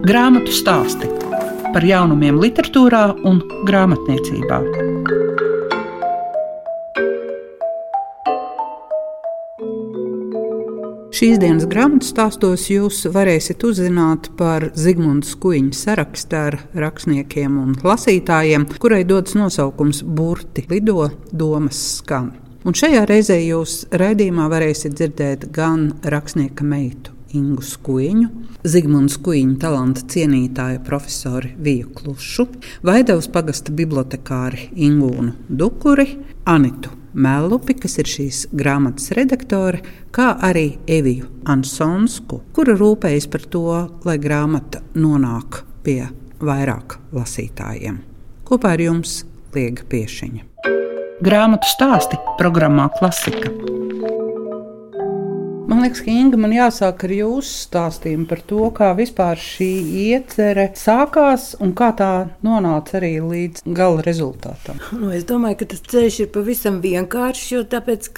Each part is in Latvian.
Grāmatu stāsti par jaunumiem, literatūrā un grāmatniecībā. Šīs dienas grāmatu stāstos jūs varēsiet uzzināt par Zigmundu Skuiņu sarakstu ar rakstniekiem un lasītājiem, kurai dodas nosaukums Burti Lido Domas skan. Un šajā reizē jūs raidījumā varēsiet dzirdēt gan rakstnieka meitu Ingu Skuiņu, Zigmunds Skuiņa talanta cienītāju profesori Viju Klušu, Vaidavas pagasta bibliotekāri Ingūnu Dukuri, Anitu Melupi, kas ir šīs grāmatas redaktore, kā arī Eviju Ansonsku, kura rūpējas par to, lai grāmata nonāk pie vairāk lasītājiem. Kopā ar jums Liega Piešiņa. Grāmatu stāsti programmā Klasika. Man liekas, ka Inga man jāsāk ar jūsu stāstījumu par to, kā vispār šī iecerē sākās un kā tā nonāca arī līdz gala rezultātam. Nu, es domāju, ka tas ceļš ir pavisam vienkāršs, jo tāpēc,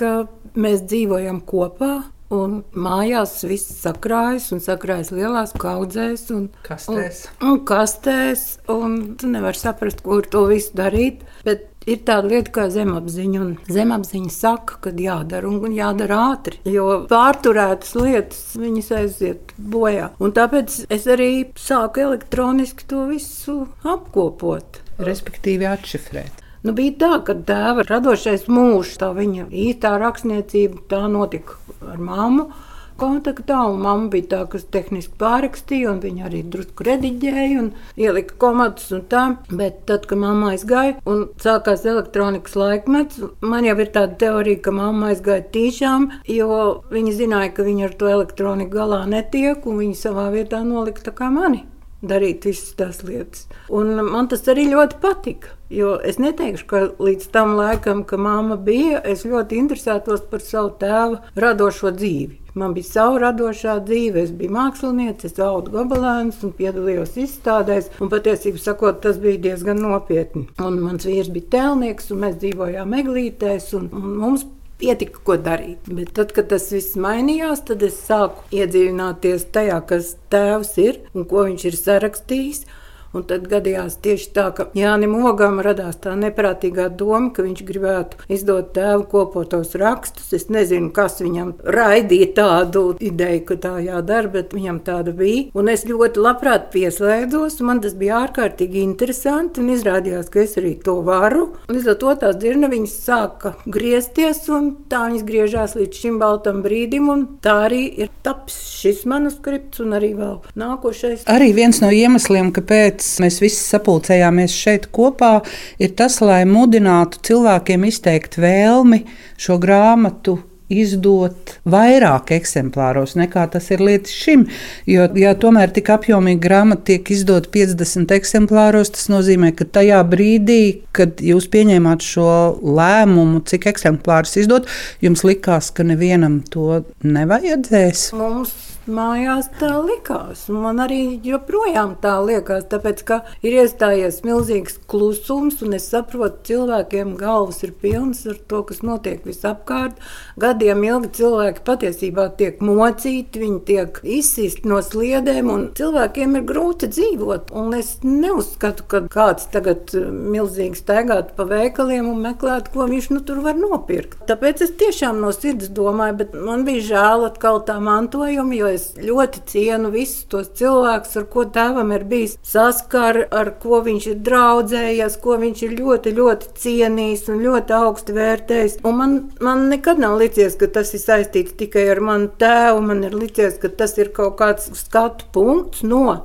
mēs dzīvojam kopā. Un mājās viss sakrājas un sakrājas lielās kaudzēs un kastēs. Un, un kastēs un tu nevari saprast, kur to visu darīt. Bet ir tāda lieta kā zemapziņa. Zemapziņa saka, ka jādara un jādara ātri, jo pārturētas lietas viņas aiziet bojā. Un tāpēc es arī sāku elektroniski to visu apkopot. Respektīvi, atšifrēt. Nu, bija tā, ka tēva radošais mūžs, tā viņa īstā rakstniecība, tā notika ar mammu kontaktā. Māma bija tā, kas tehniski pārrakstīja, un viņa arī drusku rediģēja un ielika komatus un tā. Bet tad, kad mamma aizgāja un sākās elektronikas laikmets, man jau ir tāda teorija, ka mamma aizgāja tīšām, jo viņa zināja, ka viņa ar to elektroniku galā netiek, un viņa savā vietā nolika tā kā mani darīt visas tās lietas. Un man tas arī ļoti patika. Jo es neteikšu, ka līdz tam laikam, kad mamma bija, es ļoti interesētos par savu tēva radošo dzīvi. Man bija sava radošā dzīve, es biju māksliniece, es augu gabalēnus un piedalījos izstādēs. Un patiesībā sakot, tas bija diezgan nopietni. Un mans vīrs bija tēlnieks, un mēs dzīvojām eglītēs, un, un mums pietika, ko darīt. Bet tad, kad tas viss mainījās, tad es sāku iedziļināties tajā, kas tēvs ir un ko viņš ir sarakstījis. Un tad gadījās tieši tā, ka Jānis Mogam radās tā neprātīgā doma, ka viņš gribētu izdot tēvu kopotos rakstus. Es nezinu, kas viņam raidīja tādu ideju, ka tā jādara, bet viņam tāda bija. Un es ļoti labprāt pieslēdzos, un man tas bija ārkārtīgi interesanti. Un izrādījās, ka es arī to varu. Līdz ar to tās dzirnaviņas sāka griezties, un tā viņas griežās līdz šim baltam brīdim. Tā arī ir tapis šis manuskripts, un arī vēl nākošais. Arī viens no iemesliem, kāpēc kāpēc mēs visi sapulcējāmies šeit kopā, ir tas, lai mudinātu cilvēkiem izteikt vēlmi šo grāmatu izdot vairāk eksemplāros nekā tas ir līdz šim. Jo, ja tomēr tik apjomīga grāmata tiek izdota 50 eksemplāros, tas nozīmē, ka tajā brīdī, kad jūs pieņēmāt šo lēmumu, cik eksemplārus izdot, jums likās, ka nevienam to nevajadzēs. Mums mājās tā likās. Man arī joprojām tā liekas, tāpēc ka ir iestājies milzīgs klusums, un es saprotu, cilvēkiem galvas ir pilnas ar to, kas notiek visapkārt. Gadiem ilgi cilvēki patiesībā tiek mocīti, viņi tiek izsīsti no sliedēm, un cilvēkiem ir grūti dzīvot. Un es neuzskatu, ka kāds tagad eh, milzīgi staigātu pa veikaliem un meklētu, ko viņš nu tur var nopirkt. Tāpēc es tiešām no sirds domāju, bet man bija žēl atkal tā mantojuma, jo es ļoti cienu visus tos cilvēkus, ar ko tēvam ir bijis saskara, ar ko viņš ir draudzējies, ko viņš ir ļoti, ļoti cienījis un ļoti augstu vērtējis. Un man, man nekad nav licies, ka tas ir saistīts tikai ar manu tēvu. Man ir licies, ka tas ir kaut kāds skatu punkts no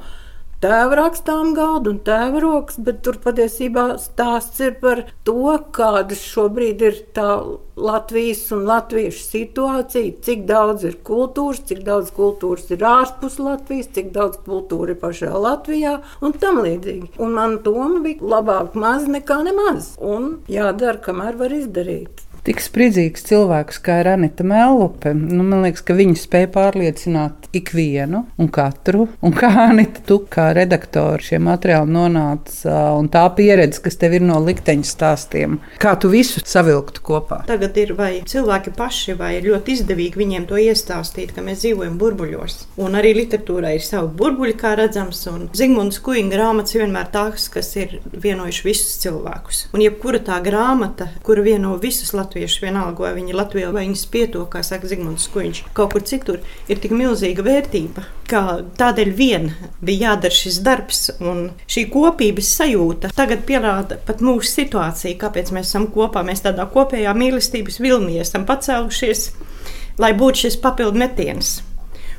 tēva rakstām galdu un tēva rokas, bet tur patiesībā stāsts ir par to, kāda šobrīd ir tā Latvijas un latviešu situācija, cik daudz ir kultūras, cik daudz kultūras ir ārpus Latvijas, cik daudz kultūra ir pašā Latvijā un tam līdzīgi. Un man doma bija labāk maz nekā nemaz un jādara, kamēr var izdarīt. Tik spridzīgs cilvēks kā ir Anita Mellupe. Nu, man liekas, ka viņa spēja pārliecināt ikvienu un katru. Un kā Anita, tu kā redaktors šie materiāli nonāca un tā pieredze, kas tev ir no likteņa stāstiem, kā tu visu savilktu kopā? Tagad ir vai cilvēki paši, vai ir ļoti izdevīgi viņiem to iestāstīt, ka mēs dzīvojam burbuļos. Un arī literatūrai ir savi burbuļi, kā redzams, un Zigmunds Kuiņa grāmatas vienmēr tās, kas ir vienojuši visus cilvēkus. Un jebkura tā grāmata, kura vieno visus latviešus, vienalga vai viņi ir Latvijā, vai viņas pieto, kā saka Zigmunds Kuiņš, kaut kur citur, ir tik milzīga vērtība, ka tādēļ vien bija jādara šis darbs, un šī kopības sajūta tagad pierāda pat mūsu situāciju, kāpēc mēs esam kopā. Mēs tādā kopējā mīlestības vilnī esam pacēlušies, lai būtu šis papildu metiens.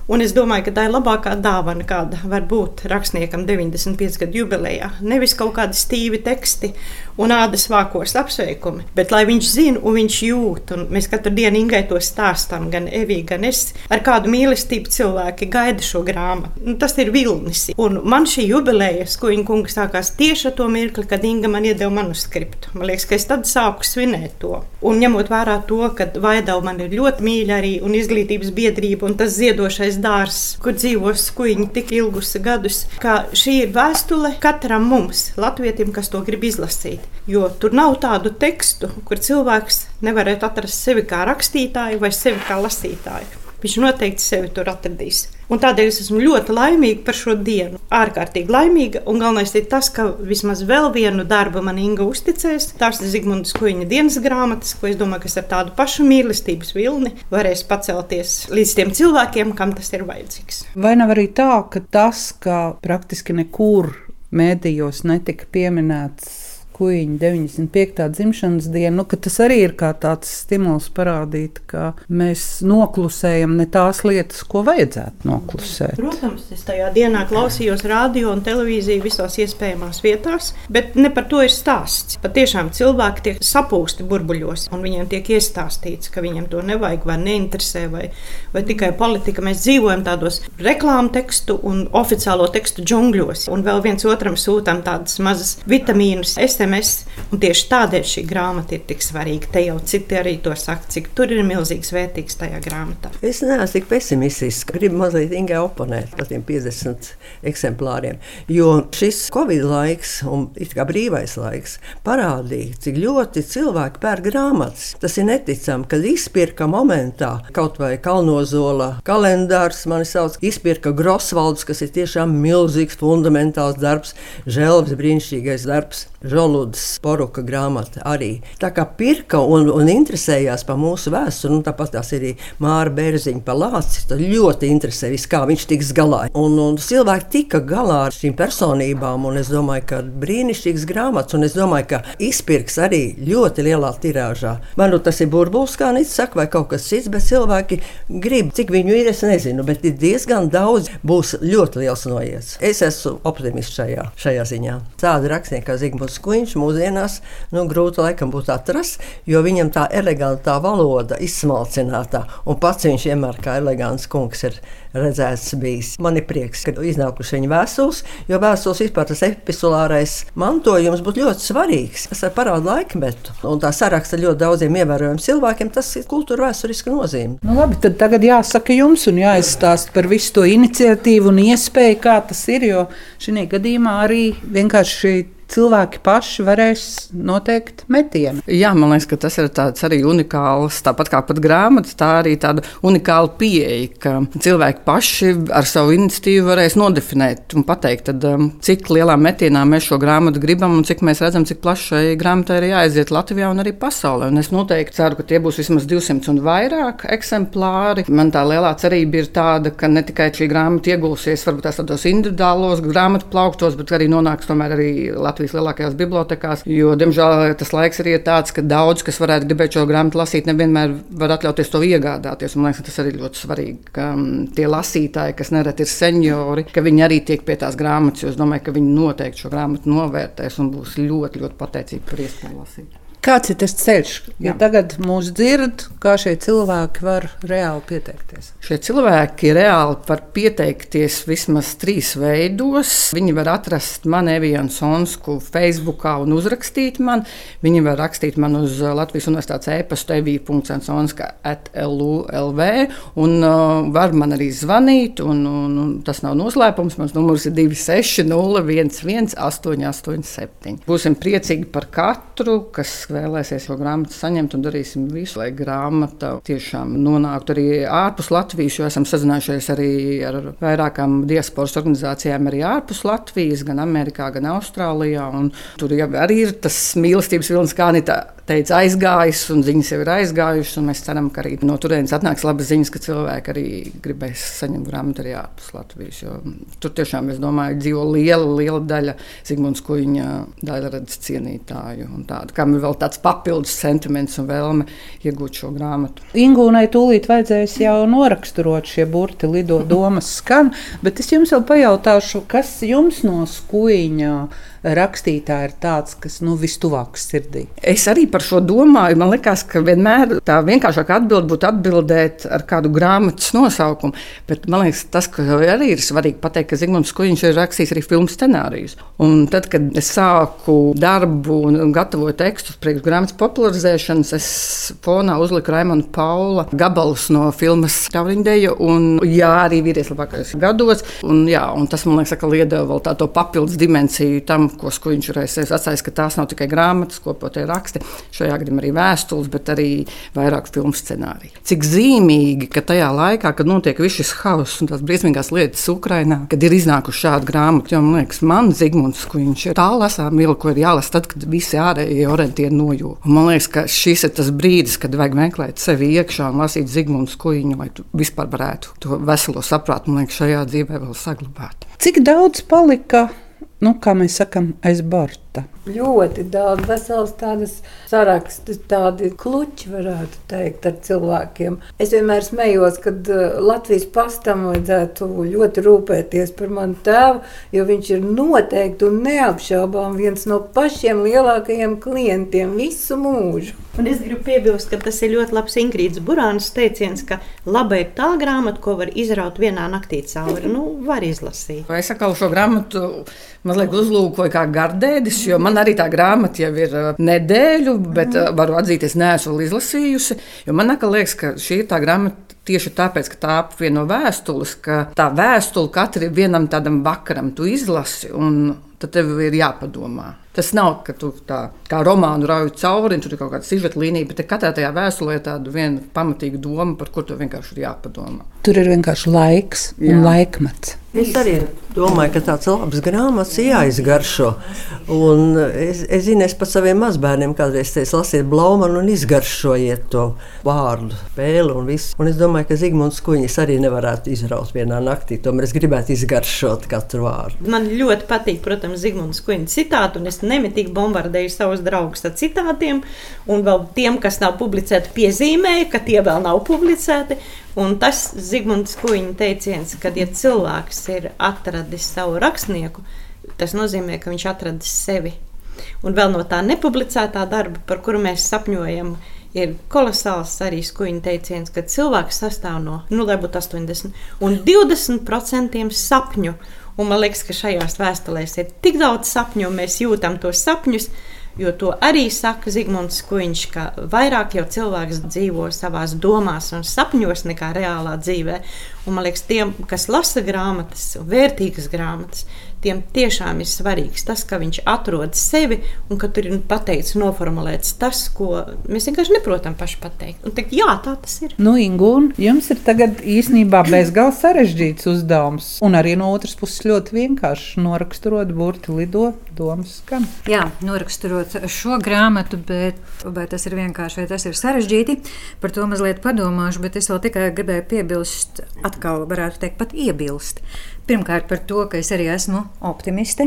Un es domāju, ka tā ir labākā dāvana, kāda var būt rakstniekam 95 gadu jubilejā. Nevis kaut kādi stīvi teksti un ādas vākos apsveikumi, bet lai viņš zina un viņš jūt. Un mēs katru dienu Ingai to stāstām, gan Evī, gan es, ar kādu mīlestību cilvēki gaida šo grāmatu. Nu, tas ir vilnis. Un man šī jubilejas, ko viņa kungs sākās tieši ar to mirkli, kad Inga man iedeva manuskriptu. Man liekas, ka es tad sāku svinēt to. Un ņemot vērā to, ka Vaidau man ir ļoti mīļa arī un izglītības biedrība un tas ziedošais dārzs, kur dzīvo skuiņi tik ilgus gadus, ka šī ir vēstule katram mums, latvietim, kas to grib izlasīt. Jo tur nav tādu tekstu, kur cilvēks nevarētu atrast sevi kā rakstītāju vai sevi kā lasītāju. Viņš noteikti sevi tur atradīs. Un tādēļ es esmu ļoti laimīga par šo dienu. Ārkārtīgi laimīga. Un galvenais ir tas, ka vismaz vēl vienu darbu man Inga uzticēs. Tās ir Zigmundas Kuņa dienas grāmatas, ko es domāju, kas ar tādu pašu mīlestības vilni varēs pacelties līdz tiem cilvēkiem, kam tas ir vajadzīgs. Vai nav arī tā, ka tas, ka praktiski nekur mēdījos netika pieminēts kuģiņa 95. dzimšanas dienu, nu, tas arī ir kā tāds stimuls parādīt, ka mēs noklusējam ne tās lietas, ko vajadzētu noklusēt. Protams, es tajā dienā klausījos radio un televīziju visās iespējamās vietās, bet ne par to ir stāsts. Patiešām cilvēki tiek sapūsti burbuļos, un viņiem tiek iestāstīts, ka viņiem to nevajag vai neinteresē, vai, vai tikai politika. Mēs dzīvojam tādos reklāmu tekstu un oficiālo tekstu džungļos, un vēl viens otram sūtām tādas mazas vitamīnus. Es SMS. Un tieši tādēļ šī grāmata ir tik svarīga. Te jau citi arī to saka, cik tur ir milzīgs vērtīgs tajā grāmatā. Es neesmu tik pesimistisks. Gribu mazliet Ingai oponēt par tiem 50 eksemplāriem. Jo šis Covid laiks un brīvais laiks parādīja, cik ļoti cilvēki pērk grāmatas. Tas ir neticami, kad izpirka momentā kaut vai Kalnozola kalendārs, mani sauc, izpirka Grosvalds, kas ir tiešām milzīgs, fundamentāls darbs, Želvs brīnišķīgais darbs. Žoludas poruka grāmata arī. Tā kā pirka un, un interesējās par mūsu vēsturi, un tāpat tās ir arī Māra Bērziņa par Lāci, tad ļoti interesē viss, kā viņš tiks galā. Un, un cilvēki tika galā ar šīm personībām, un es domāju, ka brīnišķīgs grāmatas, un es domāju, ka izpirks arī ļoti lielā tirāžā. Man nu tas ir burbulis, kā Nīts saka, vai kaut kas cits, bet cilvēki grib, cik viņu ir, es nezinu, bet ir diezgan daudz, būs ļoti liels noiets. Es esmu optimists šajā, šajā ziņā. Tāda rakstnieka kā Zigmunds Skuiņš mūsdienās nu, grūti laikam būtu atrast, jo viņam tā elegantā valoda izsmalcinātā, un pats viņš vienmēr kā elegants kungs ir redzēts bijis. Man ir prieks, ka iznākuši viņa vēstules, jo vēstules vispār tas epistolārais mantojums būtu ļoti svarīgs. Tas parāda laikmetu, un tā saraksta ļoti daudziem ievērojamiem cilvēkiem. Tas ir kultūra vēsturiska nozīme. Nu, labi, tad tagad jāsaka jums un jāizstāsta par visu to iniciatīvu un iespēju, kā tas ir, jo šī gadījumā arī vienkārši cilvēki paši varēs noteikt metienu. Jā, man liekas, ka tas ir arī unikāls, tāpat kā pat grāmatas, tā arī tāda unikāla pieeja, ka cilvēki paši ar savu iniciatīvu varēs nodefinēt un pateikt, tad, um, cik lielā metienā mēs šo grāmatu gribam un cik mēs redzam, cik plaši šai grāmatai ir jāaiziet Latvijā un arī pasaulē. Un es noteikti ceru, ka tie būs vismaz 200 un vairāk eksemplāri. Man tā lielā cerība ir tāda, ka ne tikai šī grāmata iegulsies varbūt tādos individuālos grāmatu plauktos, bet arī nonāks tomēr arī Latvijā. Latvijas lielākajās bibliotekās. Jo, diemžēl, tas laiks ir tāds, ka daudz, kas varētu gribēt šo grāmatu lasīt, nevienmēr var atļauties to iegādāties. Man liekas, tas arī ļoti svarīgi, ka mm, tie lasītāji, kas nereti ir seniori, ka viņi arī tiek pie tās grāmatas. Es domāju, ka viņi noteikti šo grāmatu novērtēs un būs ļoti, ļoti pateicīgi par iespēju lasīt. Kāds ir tas ceļš? Ja tagad mūs dzird, kā šie cilvēki var reāli pieteikties? Šie cilvēki reāli var pieteikties vismaz trīs veidos. Viņi var atrast mani Evianu Sonsku Facebook un uzrakstīt man. Viņi var rakstīt man uz Latvijas Universitātes e-pastu evija.sonska atlv un uh, var man arī zvanīt. Un, un, un tas nav noslēpums. Mans numurs ir 260 887. Būsim priecīgi par katru, kas vēlēsies šo grāmatu saņemt, un darīsim visu, lai grāmata tiešām nonāktu arī ārpus Latvijas. Jo esam sazinājušies arī ar vairākām diasporas organizācijām, arī ārpus Latvijas, gan Amerikā, gan Austrālijā. Tur jau arī ir tas mīlestības vilnis, kā Anita teica, aizgājis, un ziņas jau ir aizgājušas. Mēs ceram, ka arī no turienes atnāks labas ziņas, ka cilvēki arī gribēs saņemt grāmatu arī ārpus Latvijas. Tur tiešām, es domāju, dzīvo liela, liela daļa Zigmunds Kuņa daļradas cienītāju. Tādu, kam ir vēl tāds papildus sentiments un vēlme iegūt šo grāmatu. Ingūnai tūlīt vajadzēs jau noraksturot šie burti, lido domas skan, bet es jums vēl pajautāšu, kas jums no skuiņa rakstītāja ir tāds, kas nu, vistuvāks sirdī. Es arī par šo domāju. Man liekas, ka vienmēr tā vienkāršākā atbilde būtu atbildēt ar kādu grāmatas nosaukumu. Bet man liekas, tas, arī ir svarīgi pateikt, ka Zigmunds Kuņš ir rakstījis arī filmu scenārijus. Un tad, kad es sāku darbu un gatavoju tekstus priekš grāmatas popularizēšanas, es fonā uzliku Raimonu Paula gabalus no filmas Tauriņdeja un jā, arī vīrietis labākajos gados. Un, jā, un tas man liekas, ka liedeva vēl tādu papildus dimensiju tam, ko viņš ir atstājis, ka tās nav tikai grāmatas, kopotie raksti, šajā gadījumā arī vēstules, bet arī vairāk filmu scenāriju. Cik zīmīgi, ka tajā laikā, kad notiek viss šis hauss un tās briesmīgās lietas Ukrajinā, kad ir iznākuši šādi grāmati, jo man liekas, man Zigmunds, ko viņš ir tā lasām, mīl, ko ir jālasa tad, kad visi ārējie orientieri nojūta. Man liekas, ka šis ir tas brīdis, kad vajag meklēt sevi iekšā un lasīt Zigmunds Kuņu, lai vispār varētu to veselo saprātu, man liekas, šajā dzīvē vēl saglabāt. Cik daudz palika nu, kā mēs sakām, aiz borta. Ļoti daudz, vesels tādas saraksti, tādi kluči, varētu teikt, ar cilvēkiem. Es vienmēr smējos, kad uh, Latvijas pastam vajadzētu ļoti rūpēties par manu tēvu, jo viņš ir noteikti un neapšaubām viens no pašiem lielākajiem klientiem visu mūžu. Un es gribu piebilst, ka tas ir ļoti labs Ingrīdas Burānas teiciens, ka laba ir tā grāmata, ko var izraut vienā naktī cauri. Nu, var izlasīt. Es atkal šo grāmatu mazliet uzlūkoju kā gardēdis, jo man arī tā grāmata jau ir nedēļu, bet uh, varu atzīties, neesmu vēl izlasījusi. Man liekas, ka šī ir tā grāmata tieši tāpēc, ka tā apvieno vēstules, ka tā vēstule katram vienam tādam vakaram tu izlasi, un tad tev ir jāpadomā. Tas nav, ka tu tā kā romānu rauj cauri, un tur ir kaut kāda sižeta līnija, bet katrā tajā vēstulē ir tāda viena pamatīga doma, par kur tu vienkārši ir jāpadomā. Tur ir vienkārši laiks Jā. un laikmets. Es arī domāju, ka tāds labs grāmatas ir jāizgaršo. Un es, es zinu, es pat saviem mazbērniem kādreiz teicu, lasiet blaumanu un izgaršojiet to vārdu, spēli un visu. Un es domāju, ka Zigmunds Kuņģis arī nevarētu izraut vienā naktī. Tomēr es gribētu izgaršot katru vārdu. Man ļoti patīk, protams, Zigmunds Kuņģis citātu, un es nemitīgi bombardēju savus draugus ar citātiem, un vēl tiem, kas nav publicēti, piezīmēju, ka tie vēl nav publicēti. Un tas Zigmunds Kuņģa teiciens, ka, ja cilvēks ir atradis savu rakstnieku, tas nozīmē, ka viņš atradis sevi. Un vēl no tā nepublicētā darba, par kuru mēs sapņojam, ir kolosāls arī skuņa teiciens, ka cilvēks sastāv no, nu, lai būtu 80 un 20% sapņu. Un man liekas, ka šajās vēstulēs ir tik daudz sapņu, un mēs jūtam tos sapņus. Jo to arī saka Zigmunds Kuņš, ka vairāk jau cilvēks dzīvo savā domās un sapņos nekā reālā dzīvē. Un man liekas, tiem, kas lasa grāmatas, vērtīgas grāmatas, tiem tiešām ir svarīgs tas, ka viņš atrod sevi un ka tur ir pateikts, noformulēts tas, ko mēs vienkārši neprotam paši pateikt. Un teikt, jā, tā tas ir. Nu, Ingūna, jums ir tagad īstenībā bezgalīgi sarežģīts uzdevums, un arī no otras puses ļoti vienkārši noraksturot burti lido domas skan. Jā, noraksturot šo grāmatu, bet vai tas ir vienkārši, vai tas ir sarežģīti, par to mazliet padomāšu, bet es vēl tikai gribēju piebilst, atkal varētu teikt, pat iebilst. Pirmkārt, par to, ka es arī esmu optimiste.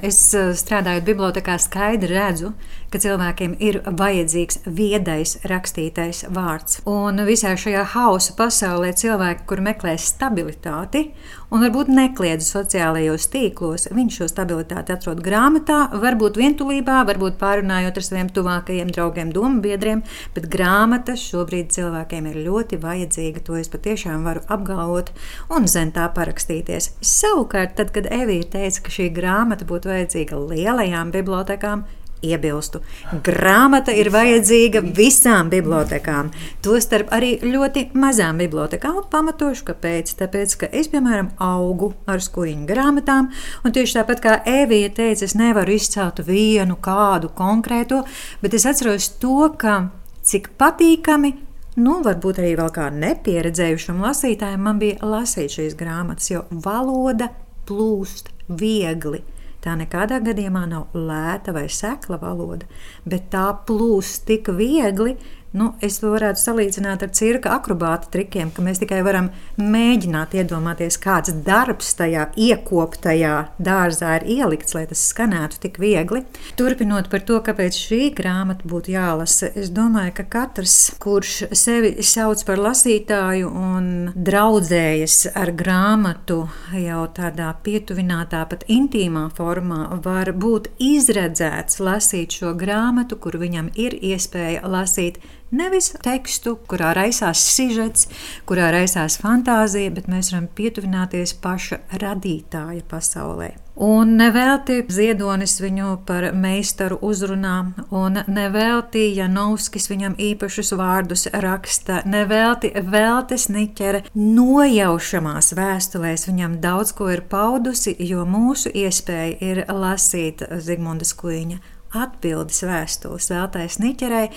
Es eh, strādājot bibliotekā, skaidri redzu, ka cilvēkiem ir vajadzīgs viedais, rakstītais vārds. Un visā šajā hausa pasaulē cilvēki, kur meklē stabilitāti un varbūt nekliedz sociālajos tīklos. Viņš šo stabilitāti atrod grāmatā, varbūt vientulībā, varbūt pārunājot ar saviem tuvākajiem draugiem, domu biedriem, bet grāmata šobrīd cilvēkiem ir ļoti vajadzīga. To es patiešām varu apgalvot un zem tā parakstīties. Savukārt, tad, kad Evija teica, ka šī grāmata būtu vajadzīga lielajām bibliotekām, iebilstu. Grāmata ir vajadzīga visām bibliotekām, tostarp arī ļoti mazām bibliotekām. Pamatošu, kāpēc? Tāpēc, ka es, piemēram, augu ar skuiņu grāmatām, un tieši tāpat kā Evija teica, es nevaru izcelt vienu kādu konkrēto, bet es atceros to, ka cik patīkami Nu, varbūt arī vēl kā nepieredzējušam lasītājam man bija lasīt šīs grāmatas, jo valoda plūst viegli. Tā nekādā gadījumā nav lēta vai sekla valoda, bet tā plūst tik viegli, Nu, es to varētu salīdzināt ar cirka akrobāta trikiem, ka mēs tikai varam mēģināt iedomāties, kāds darbs tajā iekoptajā dārzā ir ielikts, lai tas skanētu tik viegli. Turpinot par to, kāpēc šī grāmata būtu jālasa, es domāju, ka katrs, kurš sevi sauc par lasītāju un draudzējas ar grāmatu jau tādā pietuvinātā, pat intīmā formā, var būt izredzēts lasīt šo grāmatu, kur viņam ir iespēja lasīt Nevis tekstu, kurā raisās sižets, kurā raisās fantāzija, bet mēs varam pietuvināties paša radītāja pasaulē. Un nevelti Ziedonis viņu par meistaru uzrunā, un nevelti Janovskis viņam īpašus vārdus raksta, nevelti Veltes Niķere nojaušamās vēstulēs viņam daudz ko ir paudusi, jo mūsu iespēja ir lasīt Zigmundas Kuiņa atbildes vēstules Zeltais Niķerei,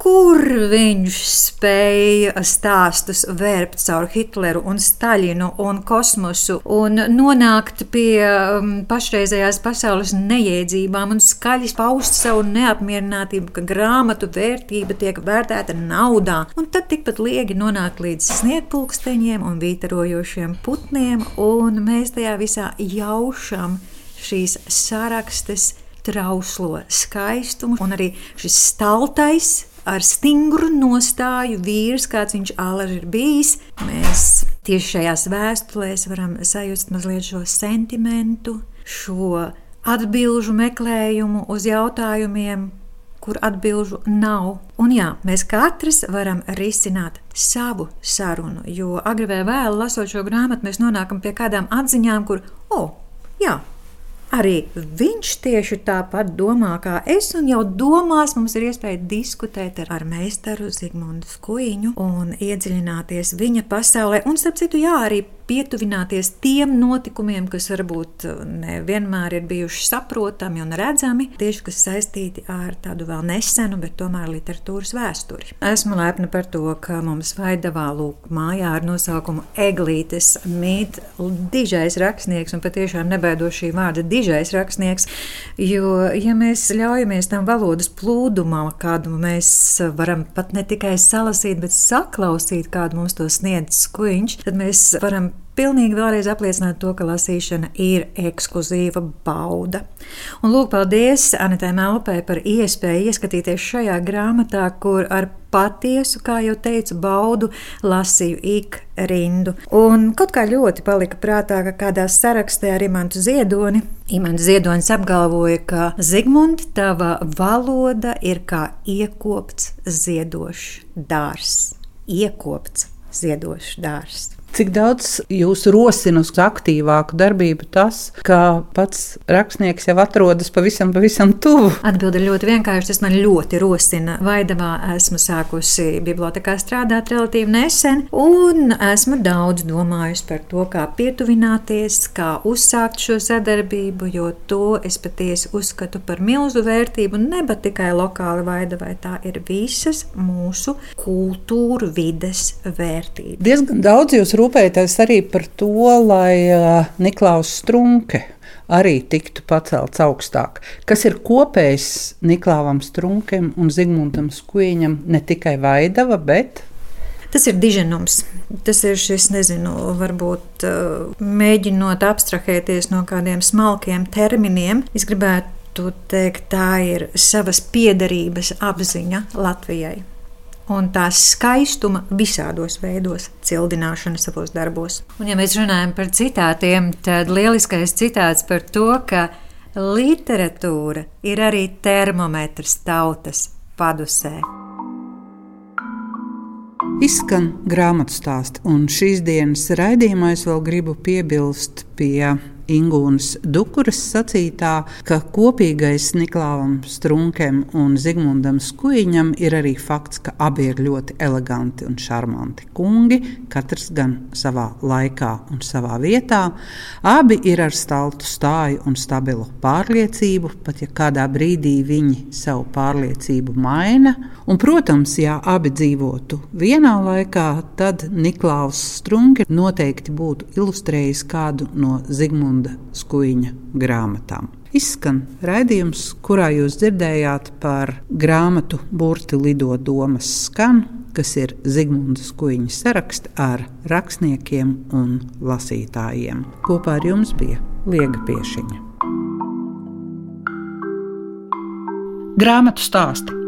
kur viņš spēja stāstus vērpt caur Hitleru un Staļinu un kosmosu un nonākt pie um, pašreizējās pasaules neiedzībām un skaļi paust savu neapmierinātību, ka grāmatu vērtība tiek vērtēta naudā, un tad tikpat liegi nonākt līdz sniegpulksteņiem un vītarojošiem putniem, un mēs tajā visā jaušam šīs sarakstes trauslo skaistumu, un arī šis staltais ar stingru nostāju vīrs, kāds viņš alaži ir bijis. Mēs tieši šajās vēstulēs varam sajust mazliet šo sentimentu, šo atbilžu meklējumu uz jautājumiem, kur atbilžu nav. Un jā, mēs katrs varam risināt savu sarunu, jo agri vai vēlu lasot šo grāmatu, mēs nonākam pie kādām atziņām, kur, oh, jā, Arī viņš tieši tāpat domā kā es, un jau domās mums ir iespēja diskutēt ar, ar meistaru Zigmundu Skuiņu un iedziļināties viņa pasaulē. Un, starp citu, jā, arī pietuvināties tiem notikumiem, kas varbūt nevienmēr ir bijuši saprotami un redzami, tieši kas saistīti ar tādu vēl nesenu, bet tomēr literatūras vēsturi. Esmu lepna par to, ka mums Vaidavā lūk mājā ar nosaukumu Eglītes mīt dižais rakstnieks un patiešām nebaidošī vārda dižais rakstnieks, jo, ja mēs ļaujamies tam valodas plūdumam, kādu mēs varam pat ne tikai salasīt, bet saklausīt, kādu mums to sniedz skuiņš, tad mēs varam pilnīgi vēlreiz apliecināt to, ka lasīšana ir ekskluzīva bauda. Un lūk, paldies Anitai Melpai par iespēju ieskatīties šajā grāmatā, kur ar patiesu, kā jau teicu, baudu lasīju ik rindu. Un kaut kā ļoti palika prātā, ka kādā sarakstā ar Imantu Ziedoni, Imants Ziedonis apgalvoja, ka Zigmunt, tava valoda ir kā iekopts ziedošs dārs. Iekopts ziedošs dārs. Cik daudz jūs rosina uz aktīvāku darbību tas, ka pats rakstnieks jau atrodas pavisam, pavisam tuvu? Atbilde ļoti vienkārši. Tas man ļoti rosina. Vaidavā esmu sākusi bibliotekā strādāt relatīvi nesen, un esmu daudz domājusi par to, kā pietuvināties, kā uzsākt šo sadarbību, jo to es patiesi uzskatu par milzu vērtību. Ne tikai lokāli Vaidavai, tā ir visas mūsu kultūra vides vērtība. Diezgan daudz jūs rūpējaties arī par to, lai Niklaus Strunke arī tiktu pacelts augstāk. Kas ir kopējs Niklāvam Strunkem un Zigmundam Skuiņam, ne tikai Vaidava, bet Tas ir diženums. Tas ir šis, nezinu, varbūt mēģinot abstrahēties no kādiem smalkiem terminiem. Es gribētu teikt, tā ir savas piederības apziņa Latvijai un tās skaistuma visādos veidos, cildināšana savos darbos. Un, ja mēs runājam par citātiem, tad lieliskais citāts par to, ka literatūra ir arī termometrs tautas padusē. Izskan grāmatu stāsts, un šīs dienas raidījumā es vēl gribu piebilst pie Ingūnas Dukuras sacītā, ka kopīgais Niklāvam Strunkem un Zigmundam Skuiņam ir arī fakts, ka abi ir ļoti eleganti un šarmanti kungi, katrs gan savā laikā un savā vietā. Abi ir ar staltu stāju un stabilu pārliecību, pat ja kādā brīdī viņi savu pārliecību maina. Un, protams, ja abi dzīvotu vienā laikā, tad Niklāvs Strunke noteikti būtu ilustrējis kādu no Zigmunda Edmunda Skuiņa grāmatām. Izskan raidījums, kurā jūs dzirdējāt par grāmatu Burti lido domas skan, kas ir Zigmunds Skuiņa saraksts ar rakstniekiem un lasītājiem. Kopā ar jums bija Liega Piešiņa. Grāmatu stāsti